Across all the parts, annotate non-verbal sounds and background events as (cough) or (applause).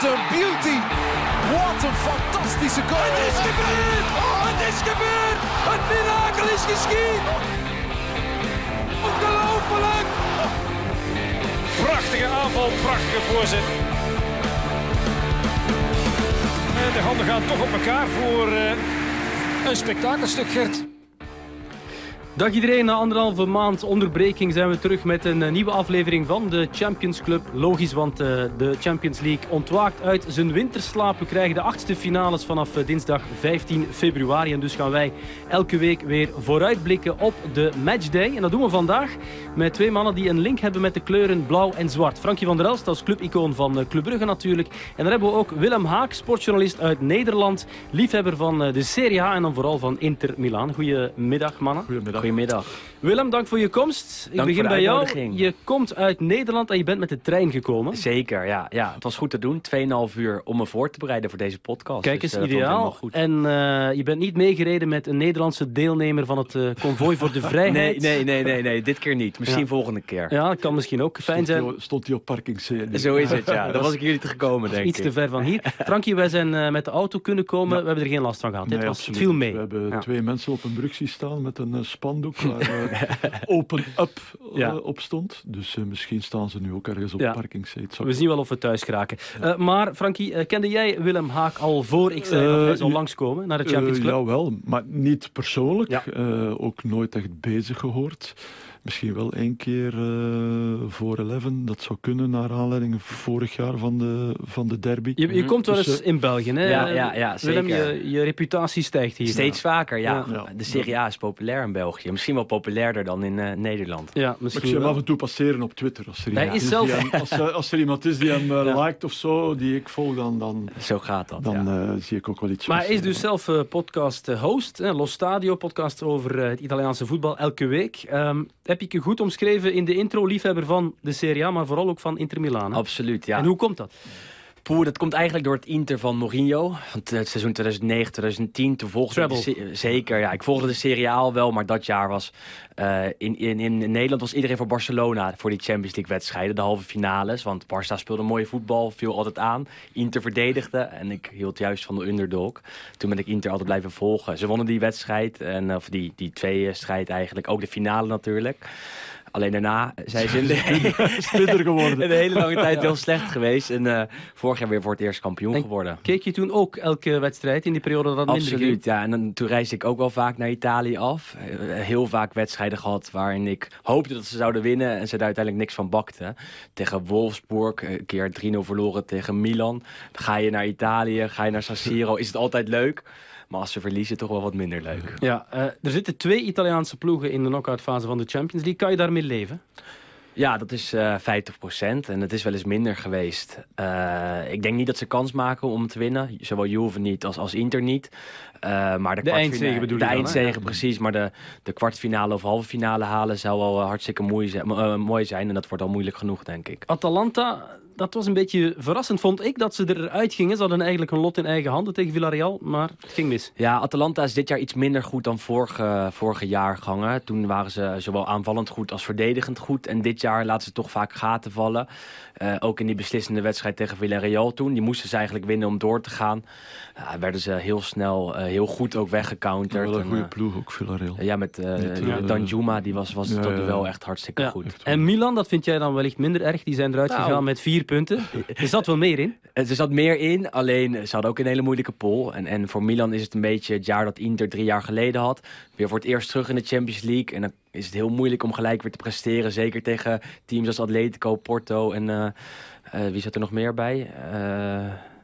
What a beauty! Wat een fantastische goal! Het is gebeurd! Oh, het is gebeurd! Het mirakel is geschied! Ongelooflijk! Prachtige aanval, prachtige voorzet. En de handen gaan toch op elkaar voor uh, een spektakelstuk, Gert. Dag iedereen, na anderhalve maand onderbreking zijn we terug met een eh, nieuwe aflevering van de Champions Club. Logisch, want uh, de Champions League ontwaakt uit zijn winterslaap. We krijgen de achtste finales vanaf uh, dinsdag 15 februari. En dus gaan wij elke week weer vooruitblikken op de matchday. En dat doen we vandaag met twee mannen die een link hebben met de kleuren blauw en zwart. Frankie van der Elst als clubicoon van Club Brugge natuurlijk. En dan hebben we ook Willem Haak, sportjournalist uit Nederland. Liefhebber van de Serie A en dan vooral van Inter Milaan. Goedemiddag mannen. Goedemiddag. Goedemiddag. Willem, dank voor je komst. Ik dank begin bij jou. Je komt uit Nederland en je bent met de trein gekomen. Zeker, ja. ja. Het was goed te doen. 2,5 uur om me voor te bereiden voor deze podcast. Kijk eens, dus, uh, ideaal. En uh, je bent niet meegereden met een Nederlandse deelnemer van het uh, konvooi voor de (laughs) vrijheid. Nee, nee, nee, nee, nee. dit keer niet. Misschien ja. volgende keer. Ja, dat kan misschien ook fijn stond zijn. Die, stond hij op parking C? Zo is het, ja. (laughs) Dan was ik hier niet gekomen, denk ik. Iets te ver van hier. (laughs) Frankie, wij zijn met de auto kunnen komen. Ja. We hebben er geen last van gehad. Nee, dit was, het viel mee. We hebben twee mensen op een brug zien staan met een spandoek (laughs) open up ja. uh, op stond. Dus uh, misschien staan ze nu ook ergens op ja. We zien wel of we thuis geraken. Maar Frankie, kende jij Willem Haak al voor ik zei dat hij zou langskomen naar de Champions Club? Ja, wel, maar niet persoonlijk. Ook nooit echt bezig gehoord. Misschien wel één keer uh, voor Eleven. Dat zou kunnen naar aanleiding vorig jaar van de, van de derby. Je, je komt wel eens dus, uh, in België, hè? Ja, ja, ja zeker. Willem, je, je reputatie stijgt hier. Steeds nou. vaker, ja. ja. De Serie A is populair in België. Misschien wel populairder dan in uh, Nederland. Ja, misschien ik zie hem af en toe passeren op Twitter. Als er, iemand, is zelf... hem, als, als, er iemand is die hem (laughs) ja. liked of zo, die ik volg, dan, dan, zo gaat dat, dan zie ik ook wel iets. Maar hij is dus zelf podcast-host. Los Stadio, podcast over het Italiaanse voetbal elke week. Um, heb ik je goed omschreven? in de intro liefhebber van de Serie A, maar vooral ook van Inter Milaan. Hè? Absoluut, ja. En hoe komt dat? Poeh, dat komt eigenlijk door het Inter van Mourinho. Want het seizoen 2009, 2010, toen volgde de, Zeker, ja. Ik volgde de Serie A wel, maar dat jaar was... Uh, in, in, in Nederland was iedereen voor Barcelona voor die Champions League wedstrijden. De halve finales, want Barça speelde mooie voetbal, viel altijd aan. Inter verdedigde en ik hield juist van de underdog. Toen ben ik Inter altijd blijven volgen. Ze wonnen die wedstrijd, en, of die, die twee strijd eigenlijk. Ook de finale natuurlijk. Alleen daarna zijn ze in de, (laughs) (laughs) geworden. de hele lange tijd heel slecht geweest. En uh, vorig jaar weer voor het eerst kampioen en geworden. Keek je toen ook elke wedstrijd in die periode dat Absoluut, minder ging? ja. En dan, toen reisde ik ook wel vaak naar Italië af. Heel vaak wedstrijden gehad waarin ik hoopte dat ze zouden winnen. En ze er uiteindelijk niks van bakten. Tegen Wolfsburg, een keer 3-0 verloren tegen Milan. Dan ga je naar Italië, ga je naar San Siro. Is het altijd leuk. Maar als ze verliezen, toch wel wat minder leuk. Ja, uh, er zitten twee Italiaanse ploegen in de knock-outfase van de Champions League. Kan je daarmee leven? Ja, dat is uh, 50% en het is wel eens minder geweest. Uh, ik denk niet dat ze kans maken om te winnen. Zowel Juve niet als, als Inter niet. Uh, maar de, de eindzege bedoel De dan, eindzege, ja. precies. Maar de, de kwartfinale of halve finale halen zou wel hartstikke mooi zijn, mooi zijn. En dat wordt al moeilijk genoeg, denk ik. Atalanta, dat was een beetje verrassend, vond ik, dat ze eruit gingen. Ze hadden eigenlijk een lot in eigen handen tegen Villarreal, maar het ging mis. Ja, Atalanta is dit jaar iets minder goed dan vorige, vorige jaargangen. Toen waren ze zowel aanvallend goed als verdedigend goed. En dit jaar laten ze toch vaak gaten vallen. Uh, ook in die beslissende wedstrijd tegen Villarreal toen. Die moesten ze eigenlijk winnen om door te gaan. Uh, werden ze heel snel, uh, heel goed ook weggecounterd. Wel een goede ploeg ook, Villarreal. ja, met ja, Danjuma, die was, was ja, tot wel echt hartstikke goed. En Milan, dat vind jij dan wellicht minder erg. Die zijn eruit nou, gegaan met vier punten. Er zat wel meer in. Er zat meer in, alleen ze hadden ook een hele moeilijke pool. En, en voor Milan is het een beetje het jaar dat Inter drie jaar geleden had. Weer voor het eerst terug in de Champions League. En dan is het heel moeilijk om gelijk weer te presteren. Zeker tegen teams als Atletico, Porto en uh, wie zat er nog meer bij?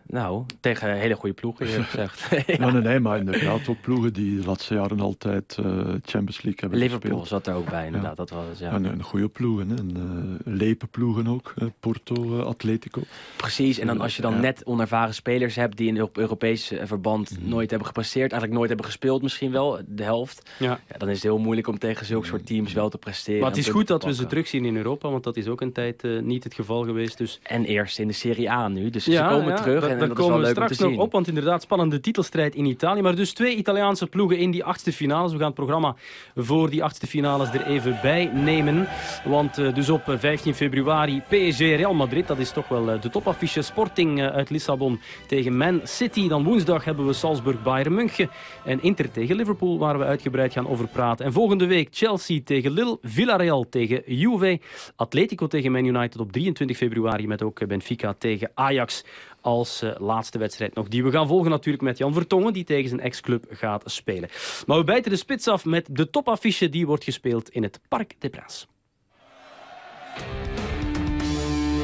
Nou, tegen hele goede ploegen, je gezegd. (laughs) ja. nee, nee, maar inderdaad ook ploegen die de laatste jaren altijd uh, Champions League hebben Liverpool gespeeld. zat er ook bij, inderdaad. Ja. Dat was, ja. En, en goede ploegen, hè. En, uh, lepe ploegen ook. Uh, Porto, Atletico. Precies, en dan als je dan ja. net onervaren spelers hebt... die in het Europees verband mm. nooit hebben gepresteerd... eigenlijk nooit hebben gespeeld misschien wel, de helft... Ja. dan is het heel moeilijk om tegen zulke soort teams wel te presteren. Maar het is goed dat we ze terugzien in Europa... want dat is ook een tijd niet het geval geweest. Dus... En eerst in de Serie A nu, dus ze komen terug... En, Daar dat komen is we leuk straks nog op, want inderdaad, spannende titelstrijd in Italië. Maar dus twee Italiaanse ploegen in die achtste finales. We gaan het programma voor die achtste finales er even bij nemen. Want eh, dus op eh, 15 februari PSG Real Madrid, dat is toch wel eh, de topaffiche. Sporting eh, uit Lissabon tegen Man City. Dan woensdag hebben we Salzburg Bayern München. En Inter tegen Liverpool, waar we uitgebreid gaan over praten. En volgende week Chelsea tegen Lille, Villarreal tegen Juve, Atletico tegen Man United op 23 februari met ook eh, Benfica tegen Ajax als eh, laatste wedstrijd nog. Die we gaan volgen natuurlijk met Jan Vertongen, die tegen zijn ex-club gaat spelen. Maar we bijten de spits af met de topaffiche die wordt gespeeld in het Parc des Princes.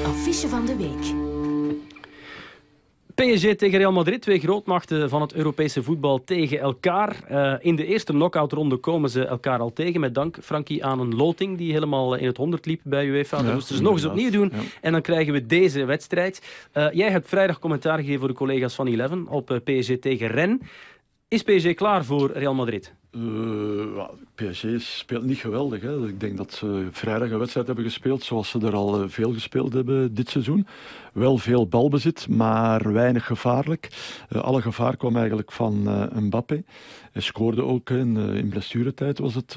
Affiche van de week. PSG tegen Real Madrid, twee grootmachten van het Europese voetbal tegen elkaar. Eh, in de eerste knock-outronde komen ze elkaar al tegen, met dank Frankie aan een loting die helemaal in het 100 liep bij UEFA. Dat Ja, moesten ze nog eens opnieuw doen. ja. En dan krijgen we deze wedstrijd. Eh, jij hebt vrijdag commentaar gegeven voor de collega's van Eleven op eh, PSG tegen Rennes. Is PSG klaar voor Real Madrid? Eh, PSG speelt niet geweldig. Hè. Ik denk dat ze vrijdag een wedstrijd hebben gespeeld zoals ze er al eh, veel gespeeld hebben dit seizoen. Wel veel balbezit, maar weinig gevaarlijk. Eh, alle gevaar kwam eigenlijk van eh, Mbappé. Hij scoorde ook in, in blessuretijd, was het,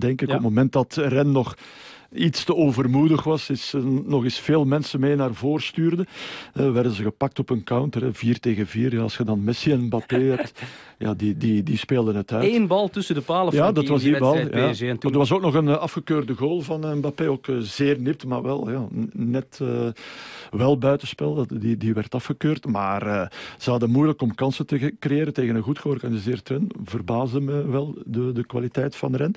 denk ik. Ja. Op het moment dat Ren nog iets te overmoedig was, is nog eens veel mensen mee naar voren stuurde. Werden ze gepakt op een counter, hè, 4 tegen 4. Ja, als je dan Messi en Mbappé hebt, (laughs) ja, die, die, die speelden het uit. Eén bal tussen de palen Ja, Frankie, dat in was die bal. Ja. PSG. En Maar toen er was ook nog een eh, afgekeurde goal van eh, Mbappé, ook eh, zeer nipt, maar wel ja, net wel buitenspel. Dat, die, die werd afgekeurd. Maar ze hadden moeilijk om kansen te creëren tegen een goed georganiseerd Ren. Verbaasde me wel de, de kwaliteit van Ren.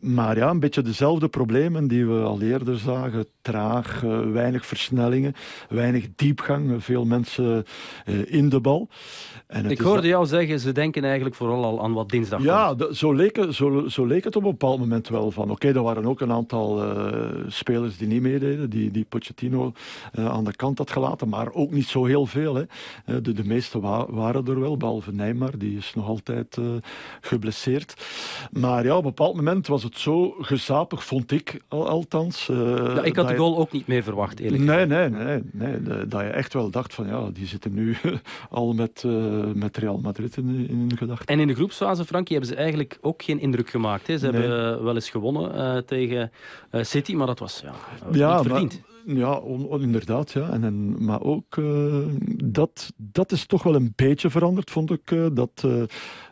Maar ja, een beetje dezelfde problemen die we al eerder zagen. Traag, weinig versnellingen, weinig diepgang, veel mensen in de bal. En het Ik hoorde jou zeggen, ze denken eigenlijk vooral al aan wat dinsdag ja, komt. zo, leek het, zo, zo leek het op een bepaald moment wel. van. Oké, er waren ook een aantal eh, spelers die niet meededen, die, die Pochettino eh, aan de kant had gelaten, maar ook niet zo heel veel. Hè. Eh, de, de meeste wa- waren er wel, behalve Neymar, die is nog altijd geblesseerd. Maar ja, op een bepaald moment was het zo gezapig, vond ik al, althans. Ja, ik had de je- goal ook niet meer verwacht, eerlijk Nee, nee, nee, nee. Dat je echt wel dacht van ja, die zitten nu (laughs) al met, met Real Madrid in, in gedachten. En in de groepsfase, Frankie, hebben ze eigenlijk ook geen indruk gemaakt. Hè? Ze Nee. hebben eh, wel eens gewonnen eh, tegen eh, City, maar dat was ja, Ja, niet maar- verdiend. Ja, on- on- inderdaad. Ja. En, en, maar ook dat, dat is toch wel een beetje veranderd, vond ik. dat,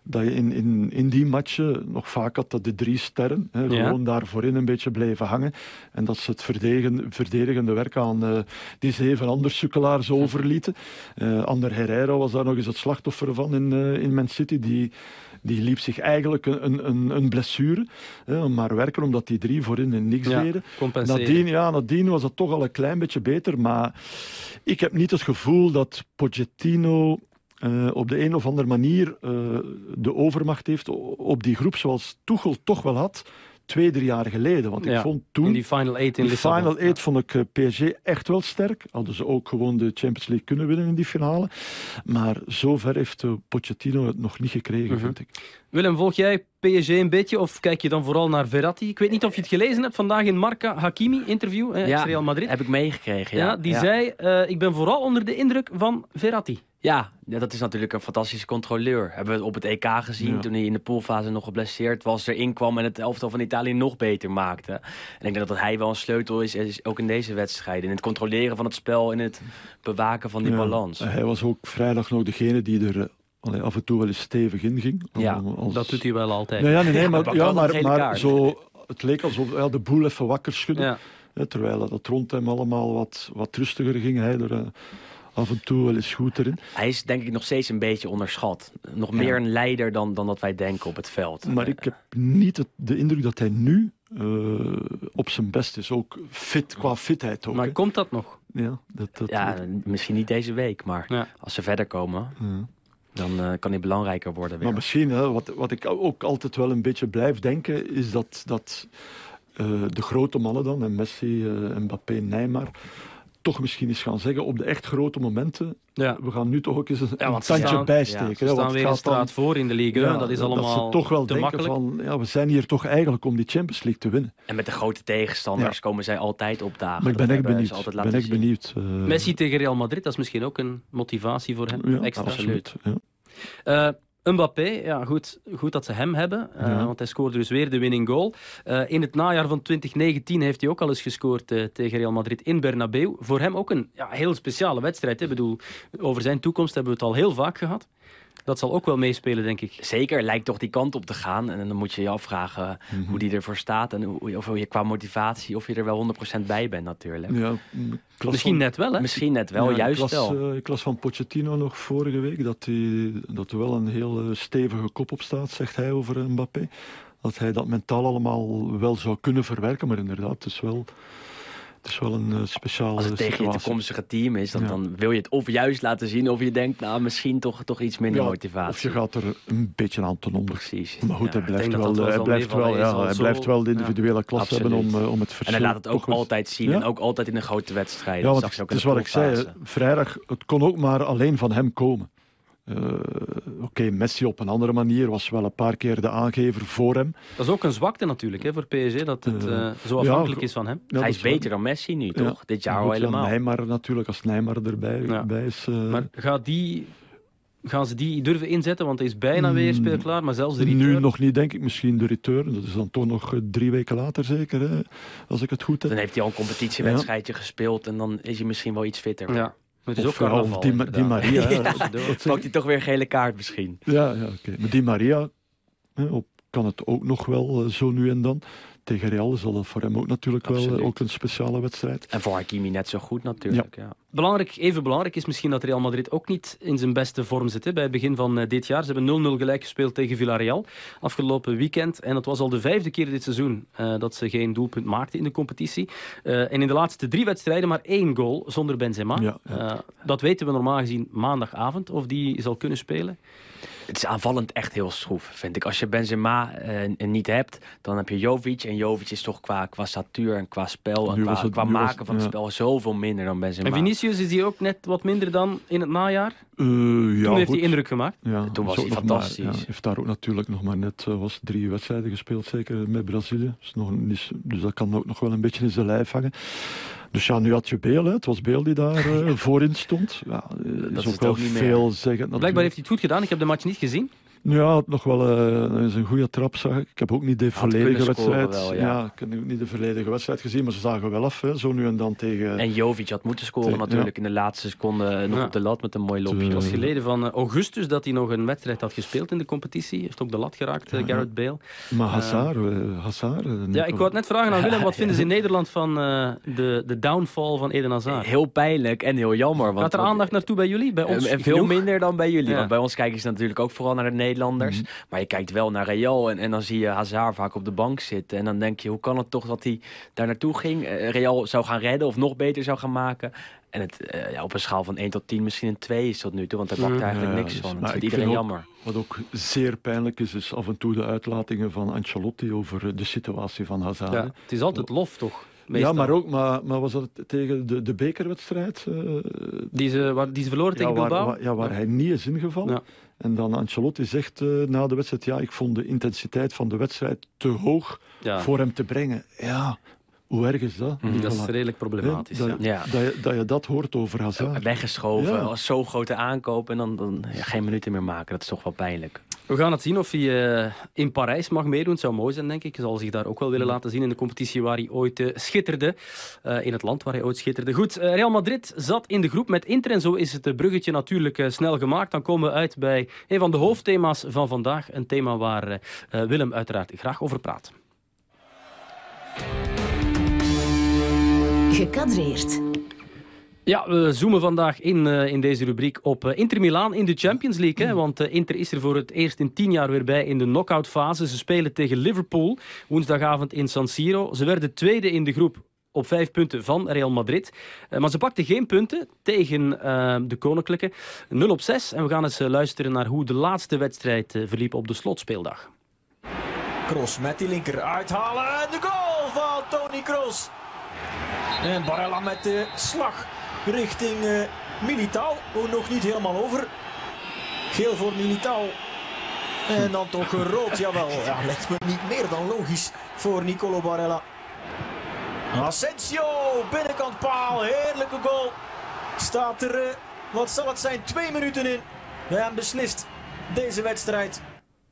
dat je in, in, in die matchen nog vaak had dat de drie sterren hè, Ja. gewoon daar voorin een beetje bleven hangen. En dat ze het verdedigen, verdedigende werk aan die zeven andere sukkelaars overlieten. Ander Herrera was daar nog eens het slachtoffer van in, in Man City. Die, die liep zich eigenlijk een, een, een, blessure. Hè, maar werken omdat die drie voorin niks Ja, deden. Nadien, ja, nadien was het toch al een klein beetje beter. Maar ik heb niet het gevoel dat Pochettino eh, op de een of andere manier eh, de overmacht heeft op die groep zoals Tuchel toch wel had twee, drie jaar geleden. Want ik Ja, vond toen... in die Final 8 in de Lissabon. Final 8 vond ik eh, PSG echt wel sterk. Hadden ze ook gewoon de Champions League kunnen winnen in die finale. Maar zover heeft eh, Pochettino het nog niet gekregen, Mhm. vind ik. Willem, volg jij PSG een beetje of kijk je dan vooral naar Verratti? Ik weet niet of je het gelezen hebt vandaag in Marca Hakimi interview, eh, Ja, Real Madrid. heb ik meegekregen. Ja, Ja, die ja. zei, eh, ik ben vooral onder de indruk van Verratti. Ja, ja, dat is natuurlijk een fantastische controleur. Hebben we het op het EK gezien Ja. toen hij in de poolfase nog geblesseerd was, erin kwam en het elftal van Italië nog beter maakte. En ik denk dat hij wel een sleutel is, is ook in deze wedstrijden. In het controleren van het spel, in het bewaken van die Ja, balans. Hij was ook vrijdag nog degene die er eh, allee, af en toe wel eens stevig in ging. Ja, als- Dat doet hij wel altijd. Nee, ja, nee, nee, maar, (laughs) ja, maar, maar zo, het leek alsof hij de boel even wakker schudde. Ja. Terwijl dat rond hem allemaal wat, wat rustiger ging. Hij er eh, af en toe wel eens goed erin. Hij is denk ik nog steeds een beetje onderschat. Nog meer een leider dan, dan dat wij denken op het veld. Maar ik heb niet het- de indruk dat hij nu eh, op zijn best is. Ook fit, qua fitheid ook. Maar komt dat nog? Ja, dat, dat, Ja, misschien niet deze week, maar Ja. als ze verder komen, ja. Dan eh, kan hij belangrijker worden weer. Maar misschien, wat, wat ik ook altijd wel een beetje blijf denken, is dat, dat eh, de grote mannen dan, en Messi, eh, Mbappé, Neymar, toch misschien eens gaan zeggen op de echt grote momenten. Ja. We gaan nu toch ook eens een, Ja, een tandje staan- bijsteken. Ze want staan weer een dan- straat voor in de league. ja, dat is allemaal Dat ze toch wel te denken makkelijk. van, ja, we zijn hier toch eigenlijk om die Champions League te winnen. En met de grote tegenstanders komen zij altijd opdagen. Maar ik ben echt benieuwd. ben echt eh, Messi tegen Real Madrid, dat is misschien ook een motivatie voor hem. ja, extra. absoluut. Ja. Mbappé, ja, goed, goed dat ze hem hebben, Ja. want hij scoorde dus weer de winning goal. Eh, in het najaar van 2019 heeft hij ook al eens gescoord eh, tegen Real Madrid in Bernabeu. Voor hem ook een ja, heel speciale wedstrijd. Hè. Ik bedoel, over zijn toekomst hebben we het al heel vaak gehad. Dat zal ook wel meespelen, denk ik. Zeker, lijkt toch die kant op te gaan. En dan moet je je afvragen Mhm. hoe die ervoor staat. En hoe, of je qua motivatie, of je er wel 100% bij bent natuurlijk. Ja, ik Misschien van- net wel, hè? Misschien net wel, Ja, juist ik las, wel. eh, ik las van Pochettino nog vorige week dat, hij, dat er wel een heel eh, stevige kop op staat, zegt hij over Mbappé. Dat hij dat mentaal allemaal wel zou kunnen verwerken, maar inderdaad, het is wel, het is wel een eh, speciale Als het tegen je toekomstige team is, dan, Ja. dan wil je het of juist laten zien... of je denkt, nou, misschien toch, toch iets minder Ja, motivatie. Of je gaat er een beetje aan ten onder. Precies. Maar goed, hij blijft dat wel, hij blijft wel, ja, hij blijft wel de individuele klas hebben om, eh, om het En verschil hij laat het ook altijd zien. En ook altijd in de grote wedstrijden. Ja, Dat is wat ik zei, vrijdag, het kon ook maar alleen van hem komen. Eh, Oké, Messi op een andere manier was wel een paar keer de aangever voor hem. Dat is ook een zwakte natuurlijk hè, voor PSG, dat het Eh, eh, zo ja, afhankelijk is van hem. Ja, hij is wel- beter dan Messi nu, Ja. toch? Dit jaar al helemaal. Neymar natuurlijk, als Neymar erbij Ja. bij is. Maar gaat die, gaan ze die durven inzetten? Want hij is bijna Mm, weer speelklaar, maar zelfs de return... nu nog niet, denk ik. Misschien de return. Dat is dan toch nog drie weken later zeker, hè, als ik het goed heb. Dan heeft hij al een competitiewedstrijdje gespeeld en dan is hij misschien wel iets fitter. Ja, het is Of, ook ja, of carnaval. Di, Ma- Di inderdaad. Maria. (laughs) Ja, Pakt hij toch weer een gele kaart misschien. Ja, ja oké. Maar Di Maria hè, op, kan het ook nog wel eh, zo nu en dan. Tegen Real is dat voor hem ook natuurlijk wel Absoluut. eh, ook een speciale wedstrijd. En voor Hakimi net zo goed natuurlijk. Ja. Belangrijk, even belangrijk is misschien dat Real Madrid ook niet in zijn beste vorm zit. Hè. Bij het begin van eh, dit jaar. Ze hebben 0-0 gelijk gespeeld tegen Villarreal afgelopen weekend. En dat was al de vijfde keer dit seizoen eh, dat ze geen doelpunt maakten in de competitie. En in de laatste drie wedstrijden maar één goal zonder Benzema. Ja, ja. Dat weten we normaal gezien maandagavond of die zal kunnen spelen. Het is aanvallend echt heel schroef, vind ik. Als je Benzema eh, niet hebt, dan heb je Jovic. En Jovic is toch qua, qua statuur en qua spel en qua, het- qua maken van het ja. spel zoveel minder dan Benzema. En Vinicius is die ook net wat minder dan in het najaar. Eh, ja, Toen heeft goed. hij indruk gemaakt. Ja, Toen was hij fantastisch. ja, heeft daar ook natuurlijk nog maar net eh, was drie wedstrijden gespeeld, zeker met Brazilië. Dus, nog niet, dus dat kan ook nog wel een beetje in zijn lijf hangen. Dus ja, nu had je Beel, hè. het was Beel die daar (laughs) eh, voorin stond. Ja, eh, is ook wel veel zeggen. Blijkbaar heeft hij het goed gedaan. Ik heb de match niet gezien. Ja, had nog wel eh, eens een goede trap, zag ik. Ik heb ook niet de volledige wedstrijd. wel, ja. ik heb ook niet de volledige wedstrijd gezien, maar ze zagen wel af, hè, zo nu en dan tegen. En Jovic had moeten scoren natuurlijk in de laatste seconde nog Ja. op de lat met een mooi lopje. Te- Het was Eh. geleden van eh, augustus dat hij nog een wedstrijd had gespeeld in de competitie. Heeft ook de lat geraakt, eh, Ja. Gareth Bale. maar Hazard, eh, Hazard. eh, Ja, ik wou het net vragen aan Willem. Wat vinden ze in Nederland van eh, de, de downfall van Eden Hazard? Heel pijnlijk en heel jammer. Want, Gaat er aandacht naartoe bij jullie? Bij ons veel genoeg? minder dan bij jullie. Ja. Want bij ons kijken ze natuurlijk ook vooral naar de Nederlanders. Mhm. Maar je kijkt wel naar Real. En, en dan zie je Hazard vaak op de bank zitten. En dan denk je, hoe kan het toch dat hij daar naartoe ging? Eh, Real zou gaan redden of nog beter zou gaan maken. En het, eh, ja, op een schaal van 1 tot 10 misschien een 2 is tot nu toe. Want daar pakt Mhm. eigenlijk Ja, niks dus- van. Dat maar vindt ik iedereen vind ook- jammer. Wat ook zeer pijnlijk is, is af en toe de uitlatingen van Ancelotti over eh, de situatie van Hazard. Ja, het is altijd lof, toch? Ja, maar ook, maar, maar was dat tegen de, de bekerwedstrijd? eh, Die ze, waar, die ze verloren tegen ja, Bilbao? waar- ja, waar hij niet is ingevallen. Ja. En dan Ancelotti zegt eh, na de wedstrijd, ja, ik vond de intensiteit van de wedstrijd te hoog Ja, voor hem te brengen. Ja, hoe erg is dat? Mhm. dat is redelijk problematisch. dat, ja. Ja. dat, je, dat je dat hoort over Hazard. Weggeschoven, Ja. als zo'n grote aankoop en dan, dan ja, geen minuten meer maken. Dat is toch wel pijnlijk. We gaan het zien of hij eh, in Parijs mag meedoen. Het zou mooi zijn, denk ik. Hij zal zich daar ook wel willen laten zien in de competitie waar hij ooit eh, schitterde. Eh, in het land waar hij ooit schitterde. Goed, eh, Real Madrid zat in de groep met Inter. En zo is het bruggetje natuurlijk eh, snel gemaakt. Dan komen we uit bij een van de hoofdthema's van vandaag. Een thema waar Willem uiteraard graag over praat. Gekadreerd. Ja, we zoomen vandaag in, eh, in deze rubriek op eh, Inter Milaan in de Champions League. Hè, want eh, Inter is er voor het eerst in tien jaar weer bij in de knock-out fase. Ze spelen tegen Liverpool woensdagavond in San Siro. Ze werden tweede in de groep op vijf punten van Real Madrid. Maar ze pakten geen punten tegen de Koninklijke. 0 op 6. En we gaan eens luisteren naar hoe de laatste wedstrijd verliep op de slotspeeldag. Cross met die linker uithalen. En de goal van Tony Cross. En Barella met de slag richting uh, Militao. Oh, nog niet helemaal over. Geel voor Militao. En dan toch rood, jawel. (laughs) Ja, lijkt me niet meer dan logisch voor Nicolo Barella. Asensio, binnenkant paal, heerlijke goal. Staat er, uh, wat zal het zijn, twee minuten in. En beslist deze wedstrijd.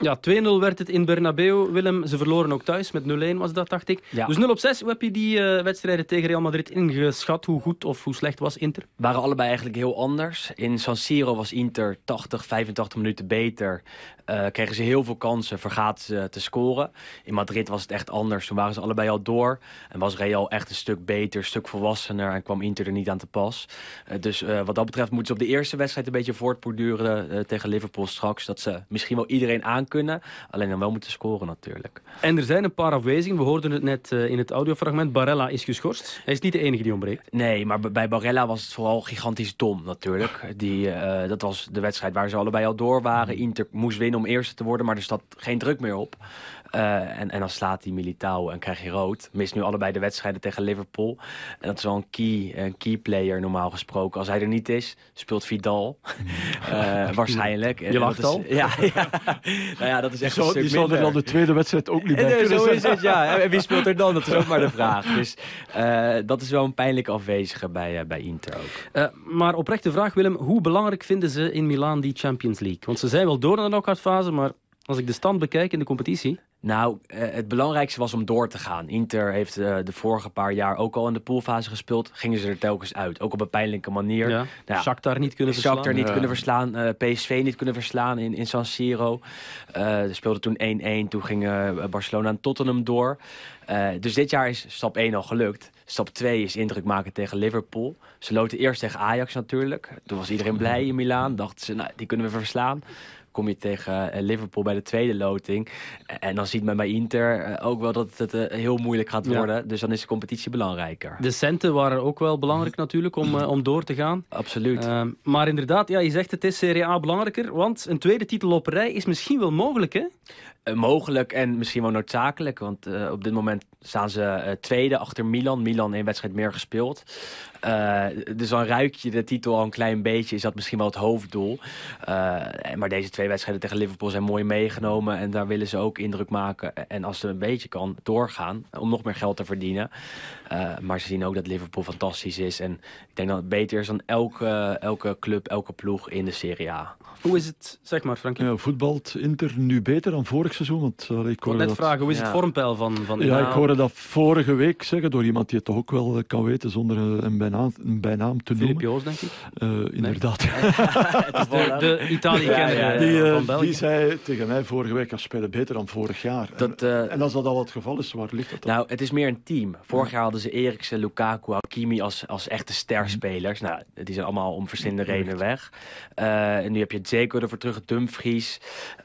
Ja, 2-0 werd het in Bernabeu. Willem, ze verloren ook thuis. Met 0-1 was dat, dacht ik. Dus 0 op 6. Hoe heb je die uh, wedstrijden tegen Real Madrid ingeschat? Hoe goed of hoe slecht was Inter? Waren allebei eigenlijk heel anders. In San Siro was Inter 80, 85 minuten beter. Uh, kregen ze heel veel kansen, vergaten ze te scoren. In Madrid was het echt anders. Toen waren ze allebei al door. En was Real echt een stuk beter, een stuk volwassener. En kwam Inter er niet aan te pas. Uh, dus wat dat betreft moeten ze op de eerste wedstrijd een beetje voortborduren tegen Liverpool straks. Dat ze misschien wel iedereen aan kunnen. Alleen dan wel moeten scoren natuurlijk. En er zijn een paar afwezigen. We hoorden het net in het audiofragment. Barella is geschorst. Hij is niet de enige die ontbreekt. Nee, maar bij Barella was het vooral gigantisch dom natuurlijk. Die, dat was de wedstrijd waar ze allebei al door waren. Inter moest winnen om eerste te worden, maar er staat geen druk meer op. Uh, en, en dan slaat hij Militao en krijg je rood. Mist nu allebei de wedstrijden tegen Liverpool. En dat is wel een key, een key player normaal gesproken. Als hij er niet is, speelt Vidal. uh, (laughs) (laughs) waarschijnlijk. Je lacht al? Ja, ja. (laughs) nou ja, dat is echt zo, Die zal er dan de tweede wedstrijd ook niet bij nee, kunnen Zo zijn. is het, ja. En wie speelt er dan? Dat is ook maar de vraag. Dus uh, dat is wel een pijnlijke afwezige bij, bij Inter ook. maar oprechte vraag, Willem. Hoe belangrijk vinden ze in Milaan die Champions League? Want ze zijn wel door naar de knock fase, maar als ik de stand bekijk in de competitie... Nou, het belangrijkste was om door te gaan. Inter heeft uh, de vorige paar jaar ook al in de poolfase gespeeld. Gingen ze er telkens uit. Ook op een pijnlijke manier. Ja. Nou, Shakhtar niet kunnen verslaan. Shakhtar niet ja. kunnen verslaan. Uh, PSV niet kunnen verslaan in, in San Siro. Uh, ze speelden toen 1-1. Toen gingen Barcelona en Tottenham door. dus dit jaar is stap 1 al gelukt. Stap 2 is indruk maken tegen Liverpool. Ze loten eerst tegen Ajax natuurlijk. Toen was iedereen blij in Milaan. Dachten ze, nou, die kunnen we verslaan kom je tegen Liverpool bij de tweede loting. En dan ziet men bij Inter ook wel dat het heel moeilijk gaat worden. Ja. Dus dan is de competitie belangrijker. De centen waren ook wel belangrijk natuurlijk om, om door te gaan. Absoluut. Uh, maar inderdaad, ja, je zegt het is Serie A belangrijker. Want een tweede titel op rij is misschien wel mogelijk, hè? Uh, mogelijk en misschien wel noodzakelijk. Want uh, op dit moment staan ze uh, tweede achter Milan. Milan één wedstrijd meer gespeeld. Uh, dus dan ruik je de titel al een klein beetje. Is dat misschien wel het hoofddoel. Uh, maar deze twee wedstrijden tegen Liverpool zijn mooi meegenomen. En daar willen ze ook indruk maken. En als het een beetje kan, doorgaan. Om nog meer geld te verdienen. Uh, maar ze zien ook dat Liverpool fantastisch is. En ik denk dat het beter is dan elke, elke club, elke ploeg in de Serie A. Hoe is het, zeg maar Frankie? Ja, voetbalt Inter nu beter dan vorig seizoen? Want, uh, ik ik net dat... vragen, hoe is ja. het vormpeil van, van Ja, ik hoorde dat vorige week zeggen door iemand die het toch ook wel kan weten zonder een bijnaam, een bijnaam te Filip noemen. Joos, denk ik? Uh, inderdaad. (laughs) het is de, de Italië-kenner ja, ja, die, uh, van België. Die zei tegen mij vorige week, als spelen beter dan vorig jaar. Dat, en, en, als dat al het geval is, waar ligt dat dan? Nou, het is meer een team. Vorig jaar hadden ze Eriksen, Lukaku, Hakimi als, als echte sterspelers. Nou, die zijn allemaal om verschillende redenen weg. Uh, en nu heb je Zeko ervoor terug, Dumfries.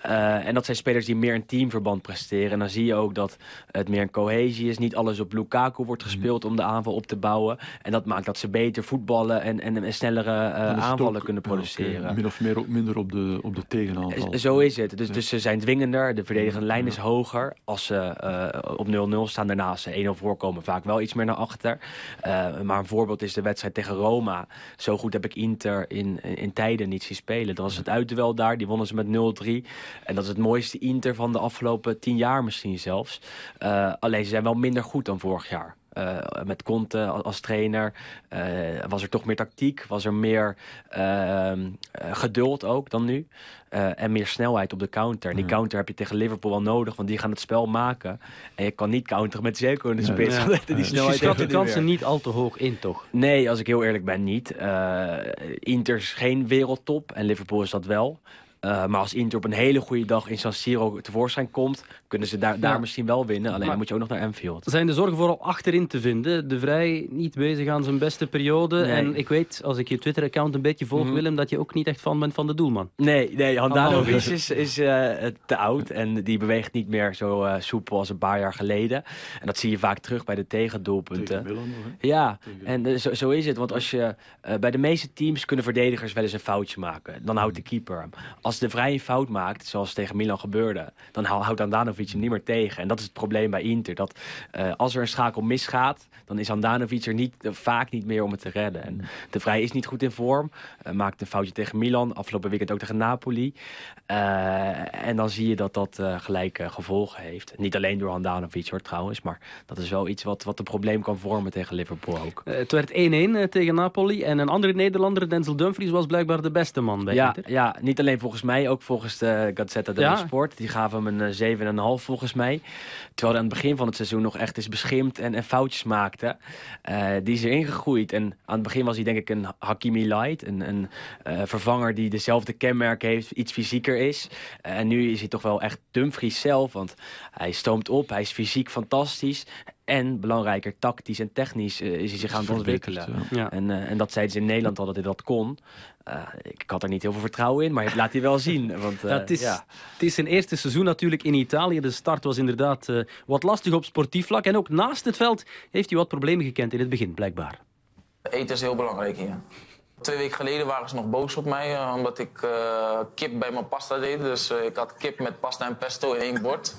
Uh, en dat zijn spelers die meer in teamverband presteren. En dan zie je ook dat het meer een cohesie is. Niet alles op Lukaku wordt gespeeld om de aanval op te bouwen. En dat maakt dat ze beter voetballen en, en, en snellere uh, aanvallen kunnen produceren. Okay. Min of meer ook minder op de, op de tegenaanval. Zo is het. Dus, dus ze zijn dwingender. De verdedigende lijn is hoger. Als ze uh, op 0-0 staan, daarna als ze 1-0 voorkomen, vaak wel iets meer naar achter. Uh, maar een voorbeeld is de wedstrijd tegen Roma. Zo goed heb ik Inter in, in, in tijden niet zien spelen. Dat was het uitduel daar. Die wonnen ze met 0-3. En dat is het mooiste Inter van de afgelopen tien jaar misschien zelfs. Uh, alleen ze zijn wel minder goed dan vorig jaar. Uh, met Conte als trainer uh, was er toch meer tactiek, was er meer uh, geduld ook dan nu. eh, en meer snelheid op de counter. En die counter heb je tegen Liverpool wel nodig, want die gaan het spel maken. En je kan niet counteren met Zeko in de spits. Ja. (laughs) Die Dus snelheid je de kansen niet al te hoog in, toch? Nee, als ik heel eerlijk ben, niet. Inter is geen wereldtop en Liverpool is dat wel. Uh, maar als Inter op een hele goede dag in San Siro tevoorschijn komt, kunnen ze daar, daar Ja. misschien wel winnen. Alleen Maar- dan moet je ook nog naar Anfield. Zijn de zorgen vooral achterin te vinden? De Vrij niet bezig aan zijn beste periode. Nee. En ik weet, als ik je Twitter-account een beetje volg, Mhm. Willem, dat je ook niet echt fan bent van de doelman. Nee, nee Handanovic Handanovic. is, is uh, te oud en die beweegt niet meer zo uh, soepel als een paar jaar geleden. En dat zie je vaak terug bij de tegendoelpunten. Tegen? Ja, Tegen- en eh, zo, zo is het. Want als je, eh, bij de meeste teams kunnen verdedigers wel eens een foutje maken. Dan houdt de keeper hem. Als de vrije fout maakt, zoals tegen Milan gebeurde, dan houdt Andanovic hem niet meer tegen. En dat is het probleem bij Inter. Dat als er een schakel misgaat, dan is Andanovic er niet, vaak niet meer om het te redden. En de Vrij is niet goed in vorm. maakt een foutje tegen Milan. Afgelopen weekend ook tegen Napoli. en dan zie je dat dat gelijk gevolgen heeft. Niet alleen door Andanovic hoor trouwens. Maar dat is wel iets wat, wat een probleem kan vormen tegen Liverpool ook. het werd 1-1 tegen Napoli. En een andere Nederlander, Denzel Dumfries, was blijkbaar de beste man bij ja, Inter. Ja, niet alleen volgens mij, ook volgens de Gazzetta dello Sport. Die gaven hem een 7,5 volgens mij. Terwijl hij aan het begin van het seizoen nog echt is beschimd en, en foutjes maakte. Uh, die is erin gegroeid. En aan het begin was hij denk ik een Hakimi Light. Een, een uh, vervanger die dezelfde kenmerken heeft, iets fysieker is. Uh, en nu is hij toch wel echt Dumfries zelf. Want hij stoomt op, hij is fysiek fantastisch. En belangrijker, tactisch en technisch uh, is hij zich aan het ontwikkelen. Ja. En, uh, en dat zeiden ze in Nederland al dat hij dat kon. Uh, ik had er niet heel veel vertrouwen in, maar laat hij wel zien. (laughs) Want, ja, het, is, ja. het is zijn eerste seizoen natuurlijk in Italië. De start was inderdaad wat lastig op sportief vlak. En ook naast het veld heeft hij wat problemen gekend in het begin, blijkbaar. Eten is heel belangrijk hier. Twee weken geleden waren ze nog boos op mij omdat ik kip bij mijn pasta deed. Dus ik had kip met pasta en pesto in één bord.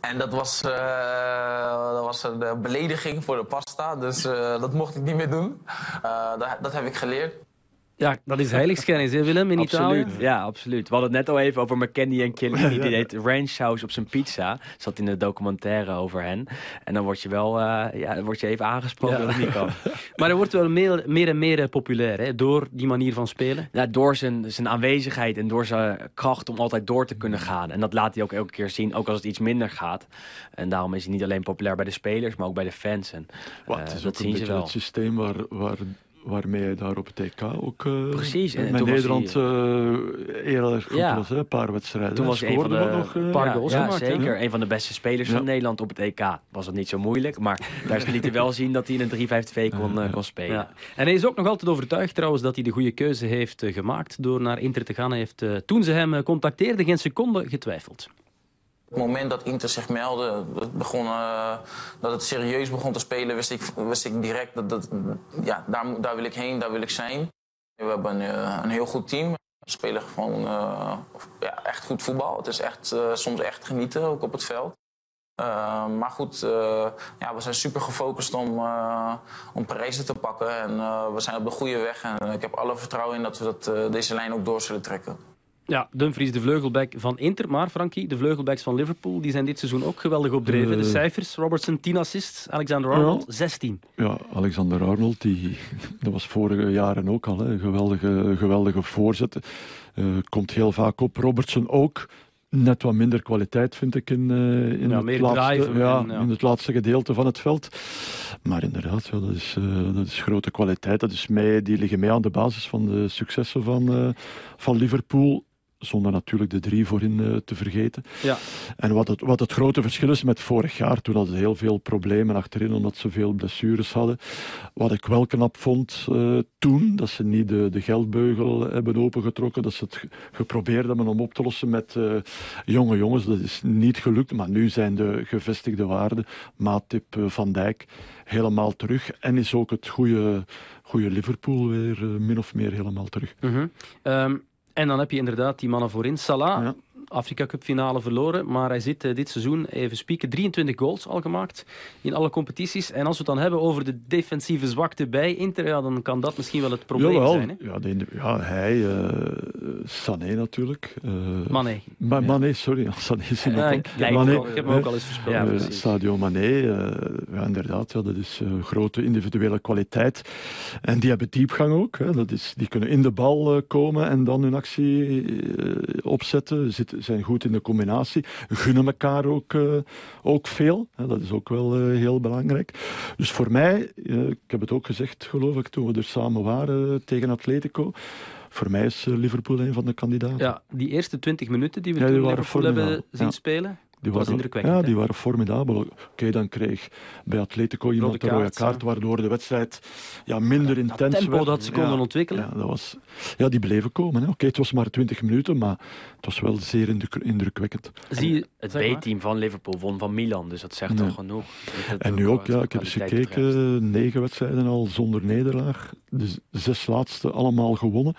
En dat was, uh, dat was een belediging voor de pasta, dus uh, dat mocht ik niet meer doen. Dat, dat heb ik geleerd. Ja, dat is heiligschennis, hè Willem, in absoluut, Italië? Ja, absoluut. We hadden het net al even over McKenny en Chiellini. (laughs) Die deed ranch saus op zijn pizza. Zat in de documentaire over hen. En dan word je wel uh, ja, word je even aangesproken ja. dat het niet kan. (laughs) maar hij wordt wel meer, meer en meer populair, hè? Door die manier van spelen? Ja, door zijn, zijn aanwezigheid en door zijn kracht om altijd door te kunnen gaan. En dat laat hij ook elke keer zien, ook als het iets minder gaat. En daarom is hij niet alleen populair bij de spelers, maar ook bij de fans. En, uh, het is dat zien ze wel. het systeem waar... waar waarmee hij daar op het EK ook uh, Precies. En met Nederland hij, uh, heel erg goed ja. was, hè? een paar wedstrijden. Toen was hij een van de nog, uh, paar goals ja, gemaakt, zeker. Hè? Een van de beste spelers ja. van Nederland op het EK. Was het niet zo moeilijk, maar daar liet hij wel (laughs) zien dat hij in een 3-5-2 kon, kon spelen. En hij is ook nog altijd overtuigd trouwens dat hij de goede keuze heeft gemaakt door naar Inter te gaan. Hij heeft toen ze hem contacteerden geen seconde getwijfeld. Op het moment dat Inter zich meldde, dat, uh, dat het serieus begon te spelen, wist ik, wist ik direct dat, dat ja, daar, daar wil ik heen, daar wil ik zijn. We hebben een, een heel goed team. We spelen gewoon uh, ja, echt goed voetbal. Het is echt, soms echt genieten, ook op het veld. maar goed, ja, we zijn super gefocust om, om prijzen te pakken. En we zijn op de goede weg. En ik heb alle vertrouwen in dat we dat, deze lijn ook door zullen trekken. Ja, Dumfries de vleugelback van Inter. Maar Frankie, de vleugelbacks van Liverpool die zijn dit seizoen ook geweldig opdreven. De cijfers, Robertson 10 assists, Alexander Arnold ja. 16. Ja, Alexander Arnold, die, (laughs) dat was vorige jaren ook al. Hè. Geweldige, geweldige voorzetten. Uh, komt heel vaak op. Robertson ook. Net wat minder kwaliteit vind ik in, uh, in, ja, het, laatste, ja, en, ja. in het laatste gedeelte van het veld. Maar inderdaad, dat, is, dat is grote kwaliteit. Dat is mee, die liggen mee aan de basis van de successen van, van Liverpool zonder natuurlijk de drie voorin uh, te vergeten. Ja. En wat het, wat het grote verschil is met vorig jaar, toen hadden ze heel veel problemen achterin, omdat ze veel blessures hadden. Wat ik wel knap vond uh, toen, dat ze niet de, de geldbeugel hebben opengetrokken, dat ze het geprobeerd hebben om op te lossen met uh, jonge jongens. Dat is niet gelukt, maar nu zijn de gevestigde waarden, Maatip, Van Dijk, helemaal terug. En is ook het goede, goede Liverpool weer min of meer helemaal terug. Mm -hmm. um... En dan heb je inderdaad die mannen voorin. Salah. Afrika Cup finale verloren, maar hij zit uh, dit seizoen, even spieken, 23 goals al gemaakt in alle competities. En als we het dan hebben over de defensieve zwakte bij Inter, ja, dan kan dat misschien wel het probleem Jawel. zijn. Hè? Ja, de, ja, hij, uh, Sané natuurlijk. Uh, Mané. Ma ja. Mané, sorry. (laughs) Sané is ja, ik, Mané, ik heb hem ook al eens verspeeld. Ja, Sadio Mané, ja, inderdaad, ja, dat is grote individuele kwaliteit. En die hebben diepgang ook. Hè. Dat is, die kunnen in de bal komen en dan hun actie opzetten. Zit, zijn goed in de combinatie. Gunnen elkaar ook, uh, ook veel. Dat is ook wel uh, heel belangrijk. Dus voor mij, uh, ik heb het ook gezegd geloof ik toen we er samen waren tegen Atletico. Voor mij is Liverpool een van de kandidaten. Ja, die eerste 20 minuten die we ja, toen Liverpool hebben zien ja. spelen. Die waren, indrukwekkend. Ja, die waren formidabel. Oké, okay, dan kreeg bij Atletico iemand rode een rode kaart, waardoor de wedstrijd ja, minder ja, intens tempo werd. dat ze konden ja, ontwikkelen. Ja, dat was, ja, die bleven komen. Oké, okay, het was maar 20 minuten, maar het was wel zeer indrukwekkend. Zie je, het B-team van Liverpool won van Milan, dus dat zegt toch genoeg. En nu ook, ja, ik heb eens gekeken, betreft. negen wedstrijden al zonder nederlaag. De zes laatste allemaal gewonnen.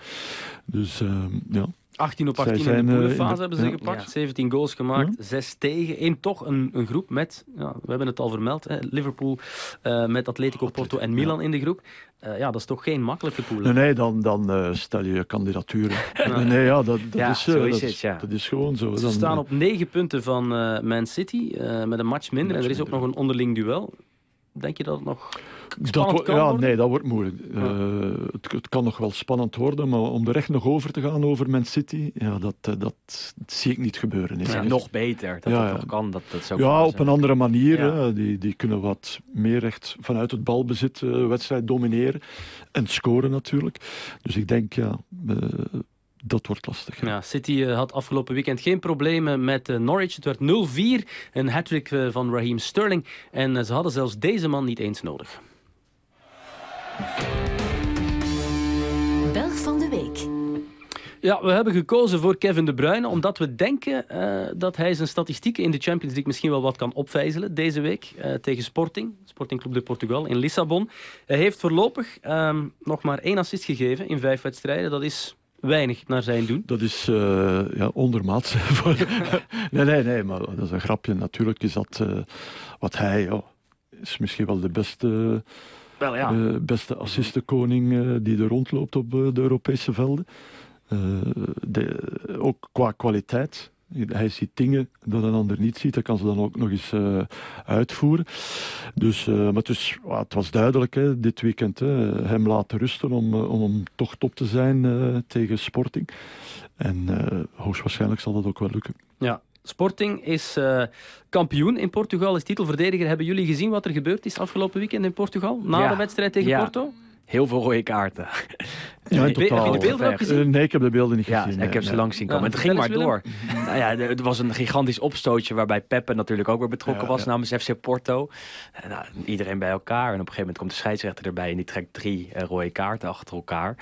Dus uh, ja, 18 op 18 in de poelenfase hebben ze gepakt. 17 goals gemaakt, 6 tegen. Eén toch een, een groep met, ja, we hebben het al vermeld, hè, Liverpool uh, met Atletico Porto en Milan in de groep. Uh, ja, dat is toch geen makkelijke pool. Nee, nee dan, dan uh, stel je kandidaturen. (laughs) Nee, nee, ja, dat, dat, is, zo is dat, het, ja. dat is gewoon zo. Ze staan op 9 punten van Man City, met een match minder. En er is ook nog een onderling duel. Denk je dat het nog spannend kan ja, worden? Nee, dat wordt moeilijk. Uh, het, het, kan nog wel spannend worden, maar om er echt nog over te gaan over Man City, ja, dat, dat, dat zie ik niet gebeuren. Ja, nog beter, dat ja, dat nog kan. Dat, dat ja, op een andere manier. Hè, die, die kunnen wat meer echt vanuit het balbezit uh, wedstrijd domineren. En scoren natuurlijk. Dus ik denk, ja... Uh, dat wordt lastig. Ja, City had afgelopen weekend geen problemen met Norwich. Het werd 0-4. Een hat-trick van Raheem Sterling. En ze hadden zelfs deze man niet eens nodig. Belg van de Week. Ja, we hebben gekozen voor Kevin De Bruyne omdat we denken uh, dat hij zijn statistieken in de Champions League misschien wel wat kan opvijzelen deze week uh, tegen Sporting, Sporting Club de Portugal in Lissabon. Hij heeft voorlopig uh, nog maar één assist gegeven in vijf wedstrijden. Dat is weinig naar zijn doen. Dat is uh, ja, ondermaats. (laughs) (laughs) nee, nee, nee, maar dat is een grapje. Natuurlijk is dat wat hij oh, is misschien wel de beste wel, ja. Uh, beste assistenkoning uh, die er rondloopt op uh, de Europese velden. De, ook qua kwaliteit. Hij ziet dingen dat een ander niet ziet. Dat kan ze dan ook nog eens uitvoeren. Dus, maar het, is, het was duidelijk hè, dit weekend. Hè, hem laten rusten om, om toch top te zijn tegen Sporting. En hoogstwaarschijnlijk zal dat ook wel lukken. Ja, Sporting is uh, kampioen in Portugal, is titelverdediger. Hebben jullie gezien wat er gebeurd is afgelopen weekend in Portugal? Na ja. de wedstrijd tegen ja. Porto? Heel veel rode kaarten. Ja, in totaal. Heb je de beelden ook gezien? nee, ik heb de beelden niet ja, gezien. ik heb ze langs zien komen. het ging maar door. nou ja, er was een gigantisch opstootje waarbij Peppe natuurlijk ook weer betrokken was namens FC Porto. Nou, iedereen bij elkaar. En op een gegeven moment komt de scheidsrechter erbij en die trekt drie uh, rode kaarten achter elkaar.